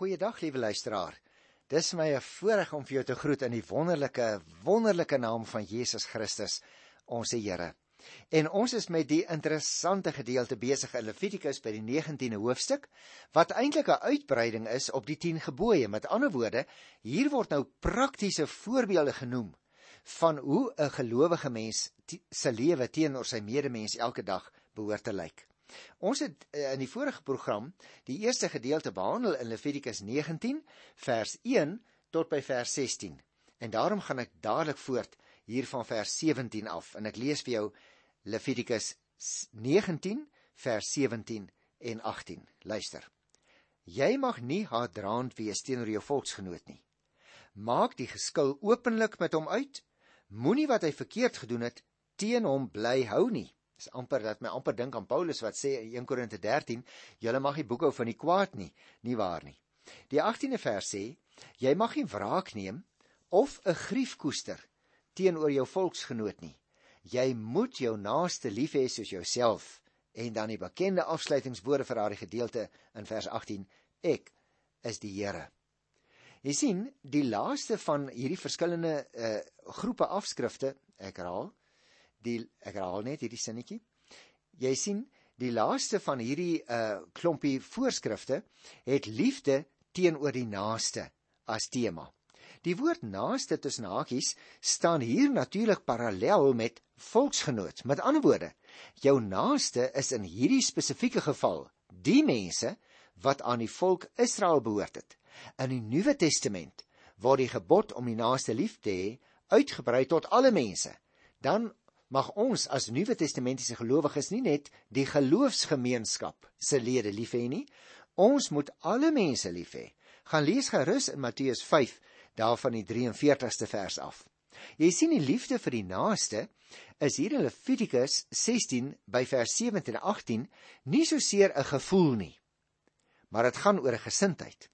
Goeiedag, liewe luisteraar. Dis my 'n voorreg om vir jou te groet in die wonderlike, wonderlike naam van Jesus Christus, ons Here. En ons is met die interessante gedeelte besig in Levitikus by die 19de hoofstuk wat eintlik 'n uitbreiding is op die 10 gebooie. Met ander woorde, hier word nou praktiese voorbeelde genoem van hoe 'n gelowige mens se lewe teenoor sy medemens elke dag behoort te lyk. Ons het uh, in die vorige program die eerste gedeelte behandel in Levitikus 19 vers 1 tot by vers 16. En daarom gaan ek dadelik voort hier van vers 17 af en ek lees vir jou Levitikus 19 vers 17 en 18. Luister. Jy mag nie haatdraand wees teenoor jou volksgenoot nie. Maak die geskil openlik met hom uit. Moenie wat hy verkeerd gedoen het teen hom bly hou nie is amper dat my amper dink aan Paulus wat sê in 1 Korinte 13, julle mag nie boekhou van die kwaad nie, nie waar nie. Die 18de vers sê, jy mag nie wraak neem of 'n grief koester teenoor jou volksgenoot nie. Jy moet jou naaste lief hê soos jouself. En dan die bekende afsluitingswoorde vir daardie gedeelte in vers 18, ek is die Here. Jy sien, die laaste van hierdie verskillende uh groepe afskrifte, ek herhaal, die ek herhaal net hierdie sinnetjie. Jy sien, die laaste van hierdie uh klompie voorskrifte het liefde teenoor die naaste as tema. Die woord naaste tussen hakies staan hier natuurlik parallel met volksgenoot. Met ander woorde, jou naaste is in hierdie spesifieke geval die mense wat aan die volk Israel behoort het. In die Nuwe Testament word die gebod om die naaste lief te hê uitgebrei tot alle mense. Dan mag ons as Nuwe Testamentiese gelowiges nie net die geloofsgemeenskap se lede lief hê nie, ons moet alle mense lief hê. Gaan lees gerus in Matteus 5 daarvan die 43ste vers af. Jy sien die liefde vir die naaste is hier in Levitikus 16 by vers 17 en 18 nie so seer 'n gevoel nie, maar dit gaan oor 'n gesindheid.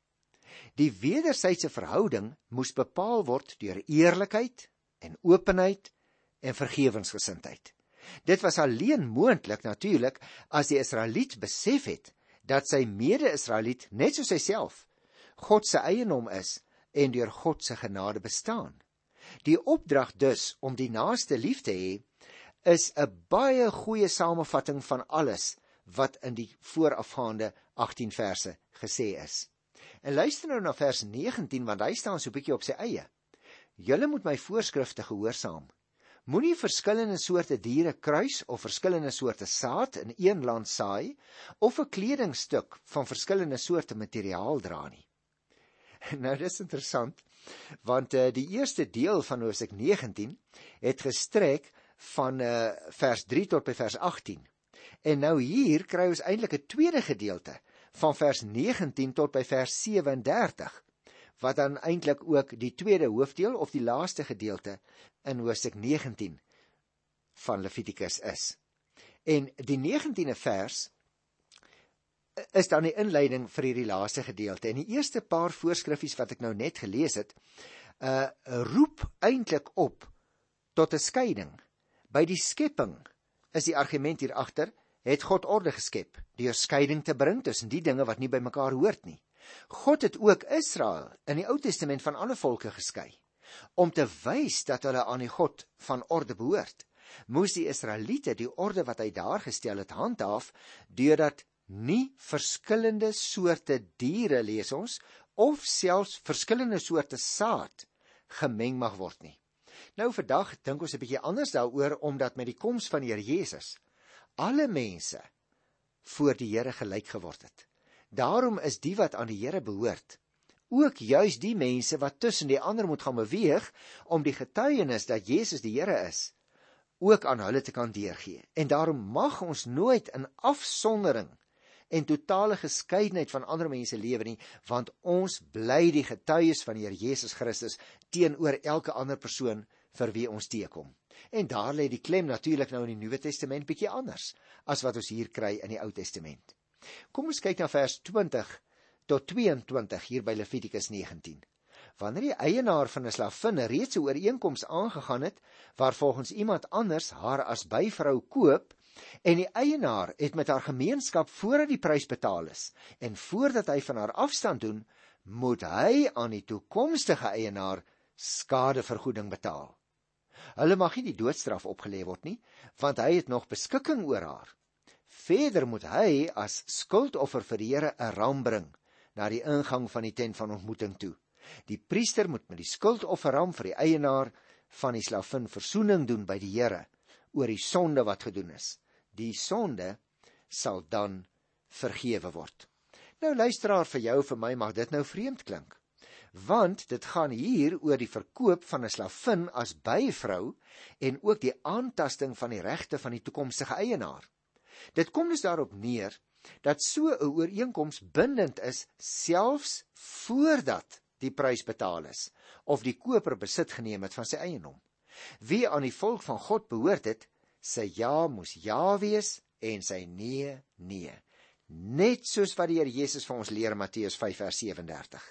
Die wederwysige verhouding moes bepaal word deur eerlikheid en openheid en vergewensgesindheid. Dit was alleen moontlik natuurlik as die Israeliet besef het dat sy mede-Israeliet net soos hy self God se eienaam is en deur God se genade bestaan. Die opdrag dus om die naaste lief te hê is 'n baie goeie samevatting van alles wat in die voorafgaande 18 verse gesê is. En luister nou na vers 19 want hy staan so 'n bietjie op sy eie. Julle moet my voorskrifte gehoorsaam. Moenie verskillende soorte diere kruis of verskillende soorte saad in een land saai of 'n kledingstuk van verskillende soorte materiaal dra nie. Nou dis interessant want uh, die eerste deel van Hosea 19 het gestrek van uh, vers 3 tot by vers 18. En nou hier kry ons eintlik 'n tweede gedeelte van vers 19 tot by vers 37 wat dan eintlik ook die tweede hoofdeel of die laaste gedeelte in Hosea 19 van Levitikus is. En die 19de vers is dan die inleiding vir hierdie laaste gedeelte. En die eerste paar voorskriffies wat ek nou net gelees het, uh roep eintlik op tot 'n skeiding. By die skepping is die argument hier agter, het God orde geskep deur skeiding te bring tussen die dinge wat nie by mekaar hoort nie. God het ook Israel in die Ou Testament van alle volke geskei om te wys dat hulle aan die God van orde behoort. Moes die Israeliete die orde wat hy daar gestel het handhaaf deurdat nie verskillende soorte diere lees ons of selfs verskillende soorte saad gemeng mag word nie. Nou vandag dink ons 'n bietjie anders daaroor omdat met die koms van die Here Jesus alle mense voor die Here gelyk geword het. Daarom is die wat aan die Here behoort ook juis die mense wat tussen die ander moet gaan beweeg om die getuienis dat Jesus die Here is ook aan hulle te kan deurgee. En daarom mag ons nooit in afsondering en totale geskeidenheid van ander mense lewe nie, want ons bly die getuies van die Here Jesus Christus teenoor elke ander persoon vir wie ons teekom. En daar lê die klem natuurlik nou in die Nuwe Testament bietjie anders as wat ons hier kry in die Ou Testament. Kom ons kyk na vers 20 tot 22 hier by Levitikus 19. Wanneer die eienaar van 'n slavin reeds 'n ooreenkoms aangegaan het waar volgens iemand anders haar as byvrou koop en die eienaar het met haar gemeenskap voordat die prys betaal is en voordat hy van haar afstand doen, moet hy aan die toekomstige eienaar skadevergoeding betaal. Hulle mag nie die doodstraf opgelê word nie, want hy het nog beskikking oor haar. Verder moet hy as skuldoffer vir die Here 'n ram bring na die ingang van die tent van ontmoeting toe. Die priester moet met die skuldofferram vir die eienaar van die slavin verzoening doen by die Here oor die sonde wat gedoen is. Die sonde sal dan vergewe word. Nou luisteraar vir jou vir my mag dit nou vreemd klink. Want dit gaan hier oor die verkoop van 'n slavin as byvrou en ook die aantasting van die regte van die toekomstige eienaar. Dit kom dus daarop neer dat so 'n ooreenkoms bindend is selfs voordat die prys betaal is of die koper besit geneem het van sy eiendom. Wie aan die volk van God behoort het, sy ja moes ja wees en sy nee nee net soos wat die Here Jesus vir ons leer in Matteus 5 vers 37.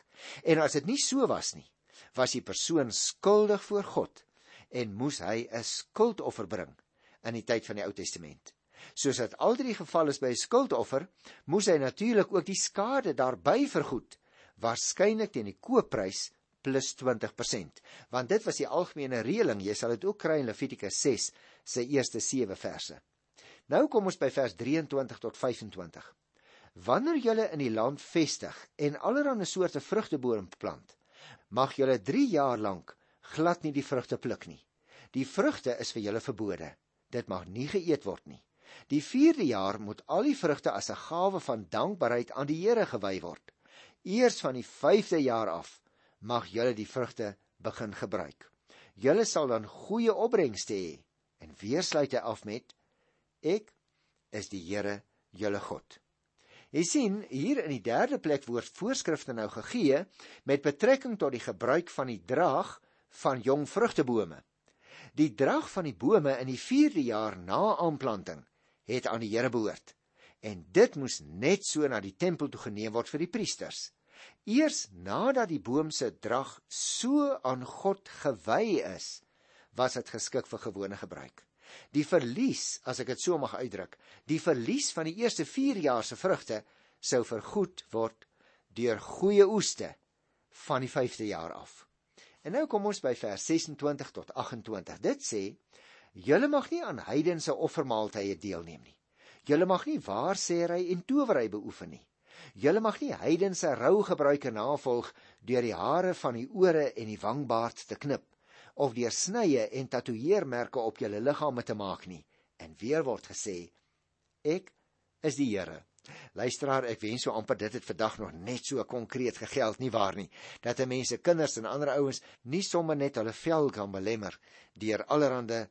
En as dit nie so was nie, was die persoon skuldig voor God en moes hy 'n skuldoffer bring in die tyd van die Ou Testament. Soos dit altyd die geval is by 'n skuldoffer, moes hy natuurlik ook die skade daarbey vergoed, waarskynlik teen die koopprys plus 20%, want dit was die algemene reëling. Jy sal dit ook kry in Levitikus 6 se eerste 7 verse. Nou kom ons by vers 23 tot 25. Wanneer julle in die land vestig en allerlei soorte vrugtebome plant, mag julle 3 jaar lank glad nie die vrugte pluk nie. Die vrugte is vir julle verbode. Dit mag nie geëet word nie. Die 4de jaar moet al die vrugte as 'n gawe van dankbaarheid aan die Here gewy word. Eers van die 5de jaar af mag julle die vrugte begin gebruik. Julle sal dan goeie opbrengste hê. En weer sluit hy af met: Ek is die Here, julle God. Jy sien, hier in die derde plek word voorskrifte nou gegee met betrekking tot die gebruik van die draag van jong vrugtebome. Die draag van die bome in die 4de jaar na aanplanting het aan die Here behoort. En dit moes net so na die tempel toe geneem word vir die priesters. Eers nadat die boom se drag so aan God gewy is, was dit geskik vir gewone gebruik. Die verlies, as ek dit so mag uitdruk, die verlies van die eerste 4 jaar se vrugte sou vergoed word deur goeie oeste van die 5de jaar af. En nou kom ons by vers 26 tot 28. Dit sê: Julle mag nie aan heidense offermaaltye deelneem nie. Julle mag nie waarsêry en towery beoefen nie. Julle mag nie heidense rou gebruike navolg deur die hare van die ore en die wangbaard te knip of deur snye en tatoeëermerke op julle liggame te maak nie. En weer word gesê: Ek is die Here. Luisteraar, ek wens so amper dit het vandag nog net so konkreet gegeld nie waar nie dat mense kinders en ander ouens nie sommer net hulle vel kan belemmer deur allerlei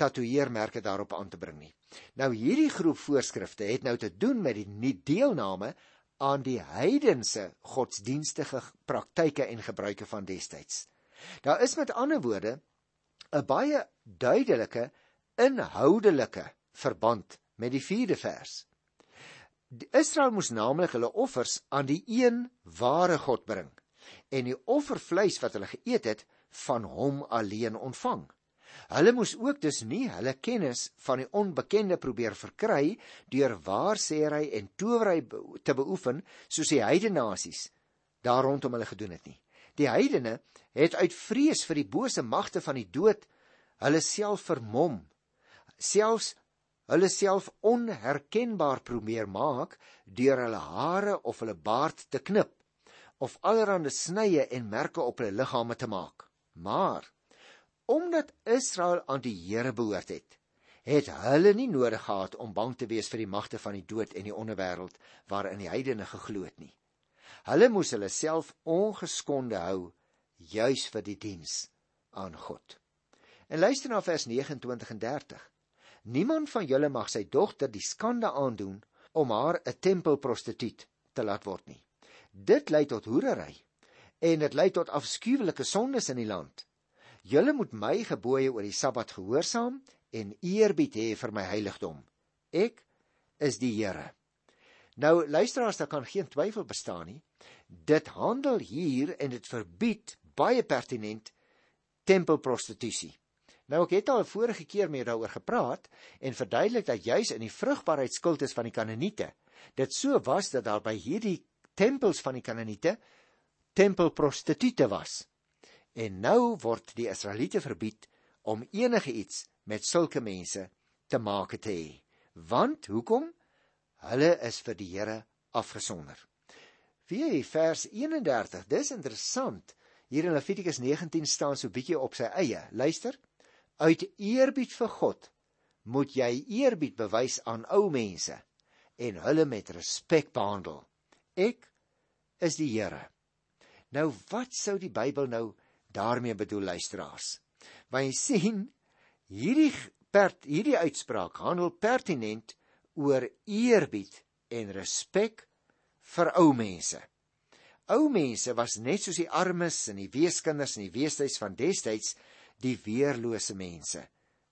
tatoeëermerke daarop aan te bring nie. Nou hierdie groep voorskrifte het nou te doen met die nie deelname aan die heidense godsdienstige praktyke en gebruike van destyds. Daar is met ander woorde 'n baie duidelike inhoudelike verband met die 4de vers. Israel moes naamlik hulle offers aan die een ware God bring en die offervleis wat hulle geëet het van hom alleen ontvang. Hulle moes ook dus nie hulle kennis van die onbekende probeer verkry deur waarsêry en towery te beoefen soos die heidene nasies daar rondom hulle gedoen het nie. Die heidene het uit vrees vir die bose magte van die dood hulle self vermom, selfs hulle self onherkenbaar probeer maak deur hulle hare of hulle baard te knip of allerlei snye en merke op hulle liggame te maak. Maar omdat Israel aan die Here behoort het, het hulle nie nodig gehad om bang te wees vir die magte van die dood en die onderwêreld waarin die heidene geglo het nie. Hulle moes hulle self ongeskonde hou juis vir die diens aan God. En luister na vers 29 en 30. Niemand van julle mag sy dogter die skande aandoen om haar 'n tempelprostituut te laat word nie. Dit lei tot hoerery en dit lei tot afskuwelike sondes in die land. Julle moet my gebooie oor die Sabbat gehoorsaam en eerbied hê vir my heiligdom. Ek is die Here. Nou luisteraars, daar kan geen twyfel bestaan nie. Dit handel hier en dit verbied baie pertinent tempelprostitusie. Nou ek het al vorige keer meer daaroor gepraat en verduidelik dat juis in die vrugbaarheidskultus van die Kanaaniete dit so was dat daar by hierdie tempels van die Kanaaniete tempelprostituie was. En nou word die Israeliete verbied om enige iets met sulke mense te maak te hê. Want hoekom? Hulle is vir die Here afgesonder. Wie vers 31. Dis interessant. Hier in Levitikus 19 staan so bietjie op sy eie. Luister. Uit eerbied vir God moet jy eerbied bewys aan ou mense en hulle met respek behandel. Ek is die Here. Nou wat sou die Bybel nou daarmee bedoel luisteraars? Want jy sien hierdie pert hierdie uitspraak handel pertinent oor eerbied en respek vir ou mense. Ou mense was net soos die armes en die weeskinders en die weeshuis van destyds die weerlose mense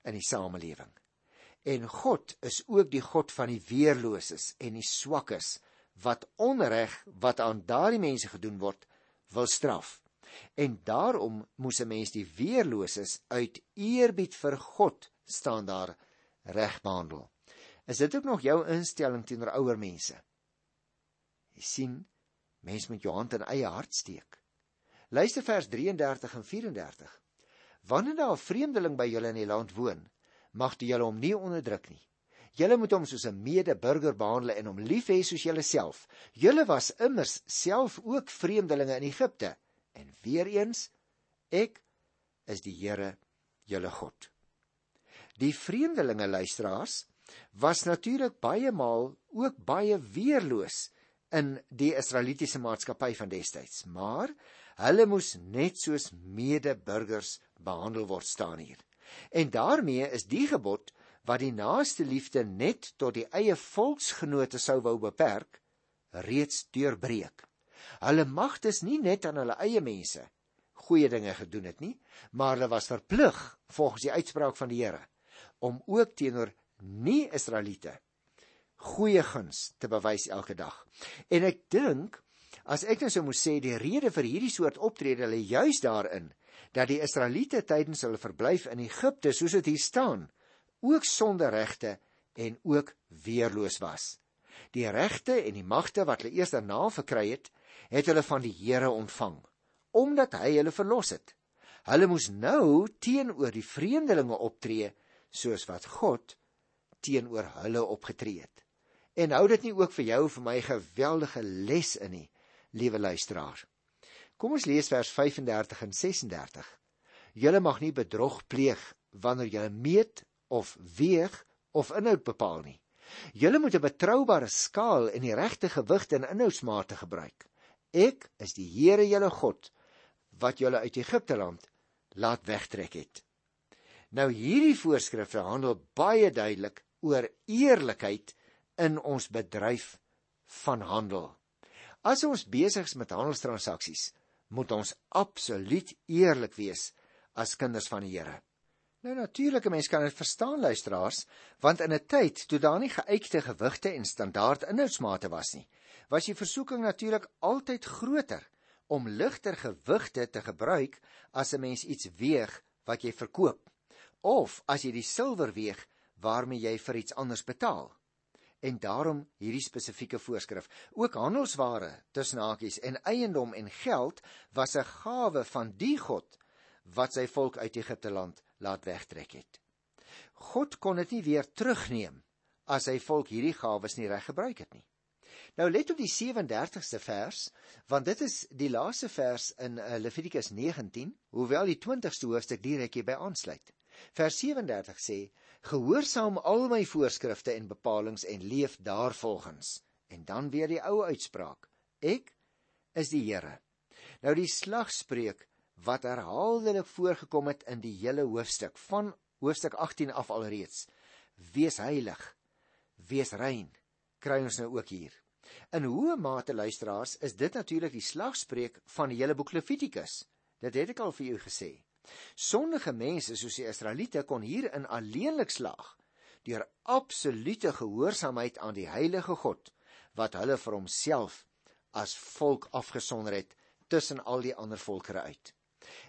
in die samelewing. En God is ook die God van die weerloses en die swakkes wat onreg wat aan daardie mense gedoen word wil straf. En daarom moes 'n mens die weerloses uit eerbied vir God staan daar reg behandel. Is dit ook nog jou instelling teenoor ouer mense? Jy sien, mens moet jou hand in eie hart steek. Luister vers 33 en 34. Wanneer daar 'n vreemdeling by julle in die land woon, mag jy hom nie onderdruk nie. Julle moet hom soos 'n medeburger behandel en hom lief hê soos julleself. Julle was immers self ook vreemdelinge in Egipte. En weer eens, ek is die Here, julle God. Die vreemdelinge luisteraars was natuurlik baie maal ook baie weerloos in die Israelitiese maatskappy van destyds, maar hulle moes net soos medeburgers behandel word staan hier. En daarmee is die gebod wat die naaste liefde net tot die eie volksgenote sou wou beperk, reeds deurbreek. Hulle mag dus nie net aan hulle eie mense goeie dinge gedoen het nie, maar hulle was verplig volgens die uitspraak van die Here om ook teenoor nie-Israeliete goeie guns te bewys elke dag. En ek dink as ek nou sou moet sê die rede vir hierdie soort optrede lê juis daarin dat die Israeliete tydens hulle verblyf in Egipte, soos dit hier staan, ook sonder regte en ook weerloos was. Die regte en die magte wat hulle eers daarna verkry het, het hulle van die Here ontvang, omdat hy hulle verlos het. Hulle moes nou teenoor die vreemdelinge optree soos wat God teenoor hulle opgetree het. En hou dit nie ook vir jou vir my geweldige les in nie, liewe luisteraar. Kom ons lees vers 35 en 36. Julle mag nie bedrog pleeg wanneer julle meet of weeg of inhoud bepaal nie. Julle moet 'n betroubare skaal en die regte gewigte en inhoudsmate gebruik. Ek is die Here julle God wat julle uit Egipte land laat wegtrek het. Nou hierdie voorskrifte handel baie duidelik oor eerlikheid in ons bedryf van handel. As ons besig is met handelstransaksies, moet ons absoluut eerlik wees as kinders van die Here. Nou natuurlik, mense kan dit verstaan luisteraars, want in 'n tyd toe daar nie geëikte gewigte en standaard inhoudsmate was nie, was die versoeking natuurlik altyd groter om ligter gewigte te gebruik as 'n mens iets weeg wat jy verkoop of as jy die silwer weeg waarmee jy vir iets anders betaal en daarom hierdie spesifieke voorskrif. Ook handelsware tussen hakies en eiendom en geld was 'n gawe van die God wat sy volk uit Egipte land laat wegtrek het. God kon dit nie weer terugneem as sy volk hierdie gawes nie reg gebruik het nie. Nou let op die 37ste vers, want dit is die laaste vers in uh, Levitikus 19, hoewel die 20ste hoofstuk direk hierby aansluit. Vers 37 sê: gehoorsaam al my voorskrifte en bepalinge en leef daarvolgens. En dan weer die ou uitspraak: Ek is die Here. Nou die slagspreuk wat herhaaldelik voorgekom het in die hele hoofstuk van hoofstuk 18 af alreeds. Wees heilig, wees rein, kry ons nou ook hier. In hoe mate luisteraars is dit natuurlik die slagspreuk van die hele boek Levitikus. Dit het ek al vir u gesê. Sondige mense soos die Israeliete kon hierin alleenlik slaag deur absolute gehoorsaamheid aan die heilige God wat hulle vir homself as volk afgesonder het tussen al die ander volkere uit.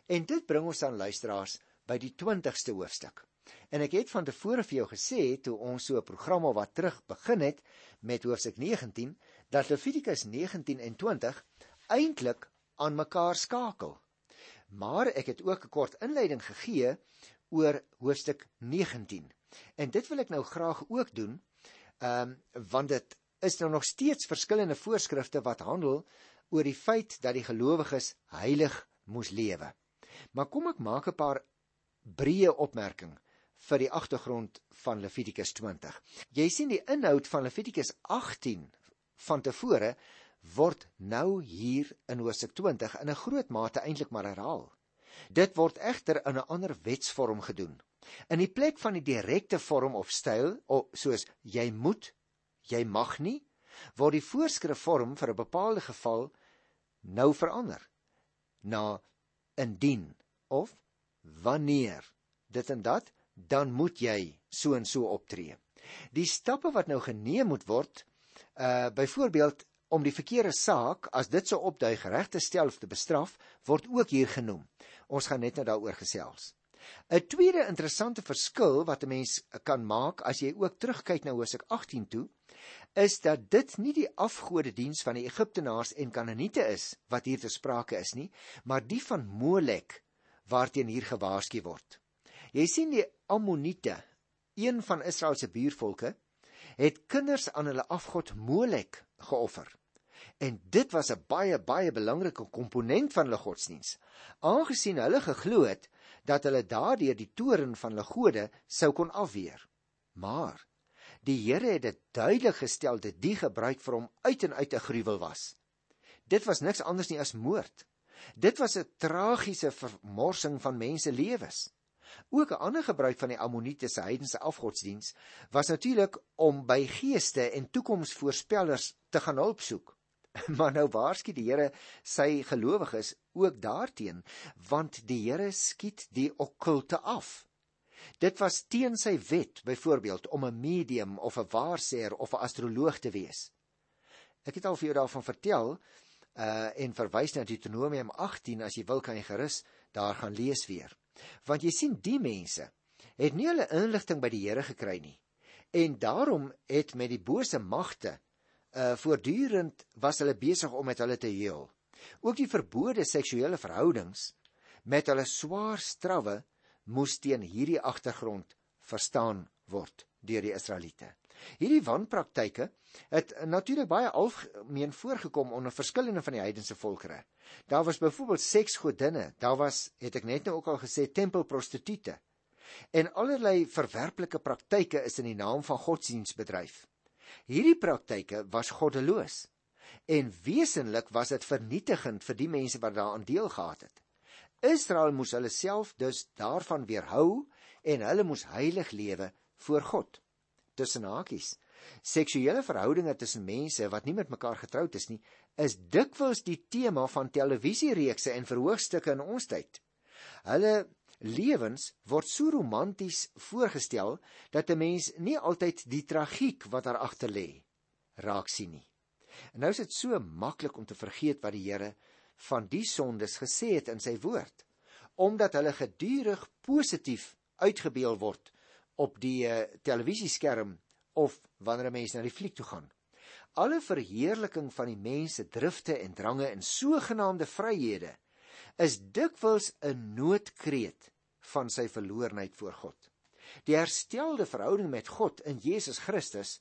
En dit bring ons aan luisteraars by die 20ste hoofstuk. En ek het van tevore vir jou gesê toe ons so 'n program al wat terug begin het met hoofstuk 19 dat Levitikus 19 en 20 eintlik aan mekaar skakel. Maar ek het ook 'n kort inleiding gegee oor hoofstuk 19. En dit wil ek nou graag ook doen, ehm um, want dit is nou nog steeds verskillende voorskrifte wat handel oor die feit dat die gelowiges heilig moes lewe. Maar kom ek maak 'n paar breë opmerking vir die agtergrond van Levitikus 20. Jy sien die inhoud van Levitikus 18 van tevore word nou hier in Hoofstuk 20 in 'n groot mate eintlik maar herhaal. Dit word egter in 'n ander wetsvorm gedoen. In die plek van die direkte vorm of styl, of soos jy moet, jy mag nie, word die voorskrif vorm vir 'n bepaalde geval nou verander na indien of wanneer dit en dat dan moet jy so en so optree. Die stappe wat nou geneem moet word, uh byvoorbeeld om die verkeerde saak as dit sou opduig reg te stel of te bestraf, word ook hier genoem. Ons gaan net nou daaroor gesels. 'n Tweede interessante verskil wat 'n mens kan maak as jy ook terugkyk na Hosea 18 toe, is dat dit nie die afgode diens van die Egiptenaars en Kanaaniete is wat hier te sprake is nie, maar die van Molek waarteen hier gewaarsku word. Jy sien die Ammoniete, een van Israel se buurvolke, het kinders aan hulle afgod Molek geoffer. En dit was 'n baie baie belangrike komponent van hulle godsdiens, aangesien hulle geglo het dat hulle daardeur die toren van hulle gode sou kon afweer. Maar die Here het dit duidelik gestel dat die gebruik vir hom uit en uit 'n gruwel was. Dit was niks anders nie as moord. Dit was 'n tragiese vermorsing van mense lewens. Ook 'n ander gebruik van die Ammoniete se heidense afgodsdiens was natuurlik om by geeste en toekomsvoorspellers te gaan hulp soek. Maar nou waarsku die Here sy gelowiges ook daarteen, want die Here skiet die okkulte af. Dit was teen sy wet, byvoorbeeld om 'n medium of 'n waarsêer of 'n astroloog te wees. Ek het al vir jou daarvan vertel uh en verwys na Deuteronomium 18 as jy wil kan jy gerus daar gaan lees weer. Want jy sien die mense het nie hulle inligting by die Here gekry nie. En daarom het met die bose magte uh voortdurend was hulle besig om met hulle te heel. Ook die verbode seksuele verhoudings met hulle swaar strawwe moes teen hierdie agtergrond verstaan word deur die Israeliete. Hierdie wanpraktyke het natuurlik baie algemeen voorgekom onder verskillende van die heidense volkere. Daar was byvoorbeeld seksgodinne, daar was, het ek net nou ook al gesê, tempelprostituie. En allerlei verwerplike praktyke is in die naam van godsdiens bedryf. Hierdie praktyke was goddeloos en wesenlik was dit vernietigend vir die mense wat daaraan deel gehad het. Israel moes hulle self dus daarvan weerhou en hulle moes heilig lewe voor God. Tussen hakies. Seksuele verhoudinge tussen mense wat nie met mekaar getroud is nie, is dikwels die tema van televisiereekse en verhoogstukke in ons tyd. Hulle lewens word so romanties voorgestel dat 'n mens nie altyd die tragiek wat daar agter lê raak sien nie. En nou is dit so maklik om te vergeet wat die Here van die sondes gesê het in sy woord, omdat hulle gedurig positief uitgebeel word op die uh, televisieskerm of wanneer 'n mens na die fliek toe gaan. Alle verheerliking van die mens se drifte en drange en sogenaamde vryhede is dikwels 'n noodkreet van sy verloornheid voor God. Die herstelde verhouding met God in Jesus Christus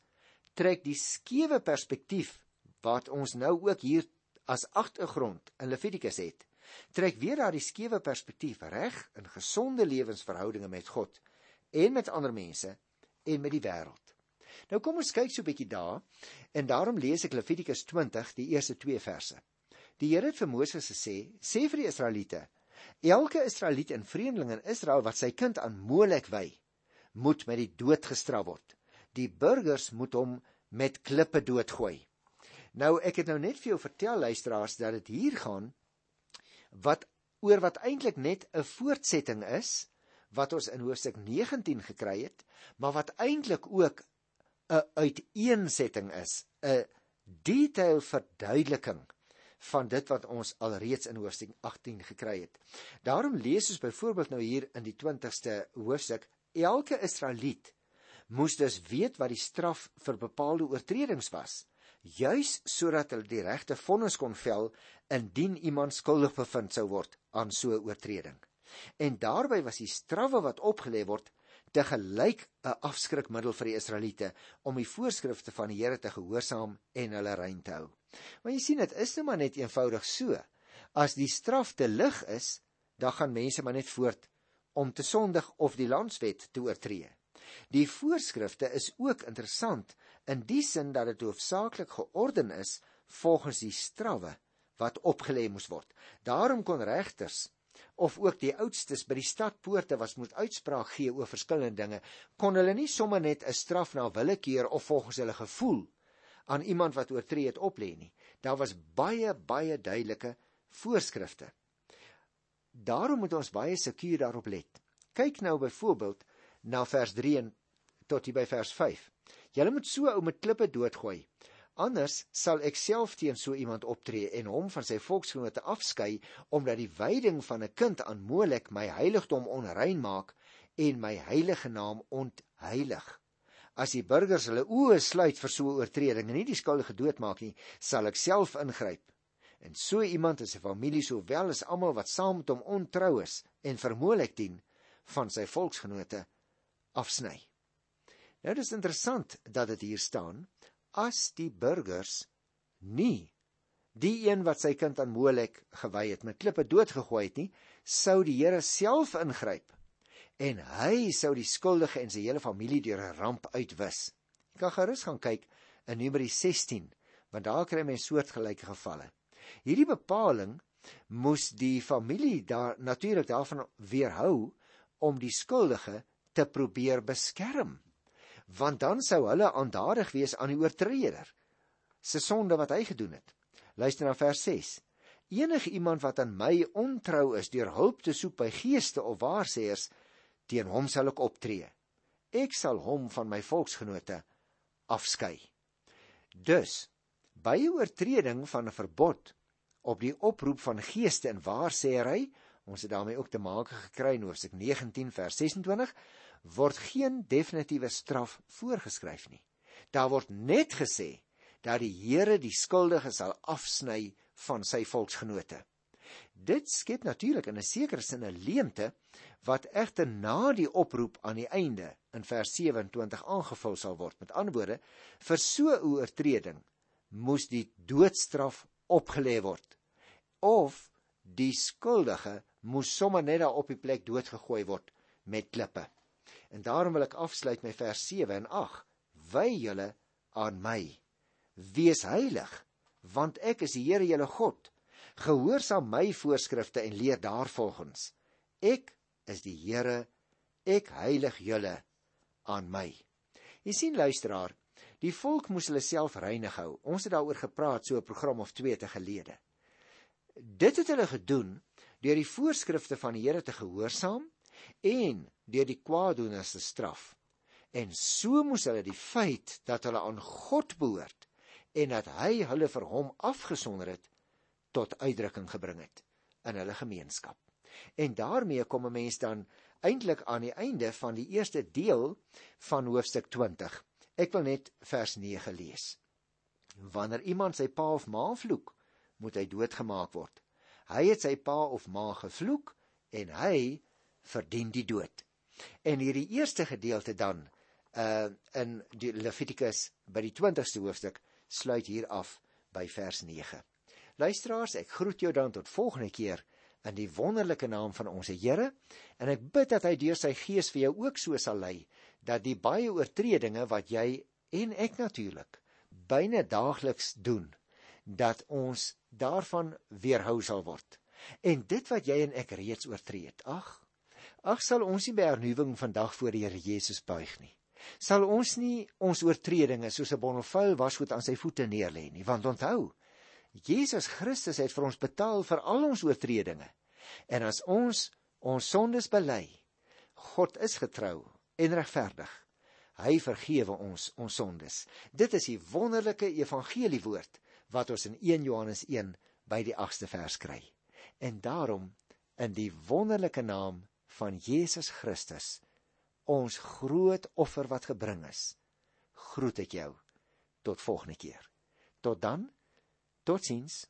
trek die skewe perspektief wat ons nou ook hier as agtergrond in Levitikus het, trek weer daardie skewe perspektief reg in gesonde lewensverhoudinge met God en met ander mense en met die wêreld. Nou kom ons kyk so 'n bietjie daar en daarom lees ek Levitikus 20 die eerste 2 verse. Die Here het vir Moses gesê: "Sê vir die Israeliete: Elke Israeliet en vreemdeling in Israel wat sy kind aan Molek wy, moet met die dood gestraf word. Die burgers moet hom met klippe doodgooi." Nou ek het nou net vir jou vertel luisteraars dat dit hier gaan wat oor wat eintlik net 'n voortsetting is wat ons in hoofstuk 19 gekry het, maar wat eintlik ook 'n uiteensetting is, 'n detail verduideliking van dit wat ons alreeds in hoofstuk 18 gekry het. Daarom lees ons byvoorbeeld nou hier in die 20ste hoofstuk: Elke Israeliet moes dus weet wat die straf vir bepaalde oortredings was juis sodat hulle die regte vonnis kon vel indien iemand skuldig bevind sou word aan so 'n oortreding. En daarbey was die strawwe wat opgelê word te gelyk 'n afskrikmiddel vir die Israeliete om die voorskrifte van die Here te gehoorsaam en hulle rein te hou. Maar jy sien dit is net maar net eenvoudig so. As die straf te lig is, dan gaan mense maar net voort om te sondig of die landswet te oortree. Die voorskrifte is ook interessant in die sin dat dit hoofsaaklik georden is volgens die strawwe wat opgelê moes word. Daarom kon regters of ook die oudstes by die stadpoorte was moet uitspraak gee oor verskillende dinge, kon hulle nie sommer net 'n straf na willekeur of volgens hulle gevoel aan iemand wat oortree het oplê nie. Daar was baie baie duidelike voorskrifte. Daarom moet ons baie sekuur daarop let. Kyk nou byvoorbeeld na vers 3 en tot hier by vers 5. Julle moet so ou met klippe doodgooi. Anders sal ek self teen so iemand optree en hom van sy volksgenote afskei omdat die wyding van 'n kind aan Molek my heiligdom onrein maak en my heilige naam ontheilig. As die burgers hulle oë sluit vir so 'n oortreding en nie die skuldige doodmaak nie, sal ek self ingryp. En so iemand is 'n familie sowel as almal wat saam met hom ontrou is en vir Molek dien van sy volksgenote afsny. Nou dis interessant dat dit hier staan as die burgers nie die een wat sy kind aan Molek gewy het met klippe doodgegooi het nie, sou die Here self ingryp en hy sou die skuldige en sy hele familie deur 'n ramp uitwis. Jy kan gerus gaan kyk in Numeri 16, want daar kry mens soortgelyke gevalle. Hierdie bepaling moes die familie daar natuurlik daarvan weerhou om die skuldige te probeer beskerm want dan sou hulle aandadig wees aan die oortreder se sonde wat hy gedoen het. Luister na vers 6 enige iemand wat aan my ontrou is deur hulp te soek by geeste of waarsêers teen hom sal ek optree. Ek sal hom van my volksgenote afskei. Dus by oortreding van 'n verbod op die oproep van geeste en waarsêery ons het daarmee ook te maak gekry in Hoofstuk 19 vers 26 word geen definitiewe straf voorgeskryf nie. Daar word net gesê dat die Here die skuldige sal afsny van sy volksgenote. Dit skep natuurlik in 'n sekere sin 'n leemte wat egter na die oproep aan die einde in vers 27 aangevul sal word. Met ander woorde, vir so 'n oortreding moes die doodstraf opgelê word of die skuldige moes sommer net daar op die plek doodgegooi word met klippe. En daarom wil ek afsluit met vers 7 en 8. Wy julle aan my. Wees heilig, want ek is die Here julle God. Gehoorsaam my voorskrifte en leer daarvolgens. Ek is die Here, ek heilig julle aan my. Jy sien luisteraar, die volk moes hulle self reinig hou. Ons het daaroor gepraat so 'n program of 2 te gelede. Dit het hulle gedoen deur die voorskrifte van die Here te gehoorsaam en deur die kwaadoeners te straf. En so moes hulle die feit dat hulle aan God behoort en dat hy hulle vir hom afgesonder het tot uitdrukking gebring het in hulle gemeenskap. En daarmee kom 'n mens dan eintlik aan die einde van die eerste deel van hoofstuk 20. Ek wil net vers 9 lees. Wanneer iemand sy pa of ma vloek, moet hy doodgemaak word. Hy het sy pa of ma gevloek en hy verdien die dood. En hierdie eerste gedeelte dan uh in die Levitikus by die 20ste hoofstuk sluit hier af by vers 9. Luisteraars, ek groet jou dan tot volgende keer in die wonderlike naam van ons Here en ek bid dat hy deur sy gees vir jou ook so sal lei dat die baie oortredinge wat jy en ek natuurlik byna daagliks doen dat ons daarvan weerhou sal word. En dit wat jy en ek reeds oortree het, ag, ag sal ons nie by hernuwing vandag voor die Here Jesus buig nie. Sal ons nie ons oortredinge soos 'n bonnevuil wasgoed aan sy voete neerlê nie, want onthou, Jesus Christus het vir ons betaal vir al ons oortredinge. En as ons ons sondes bely, God is getrou en regverdig. Hy vergewe ons ons sondes. Dit is die wonderlike evangelie woord wat ons in 1 Johannes 1 by die 8ste vers kry. En daarom in die wonderlike naam van Jesus Christus, ons groot offer wat gebring is, groet ek jou tot volgende keer. Tot dan. Totsiens.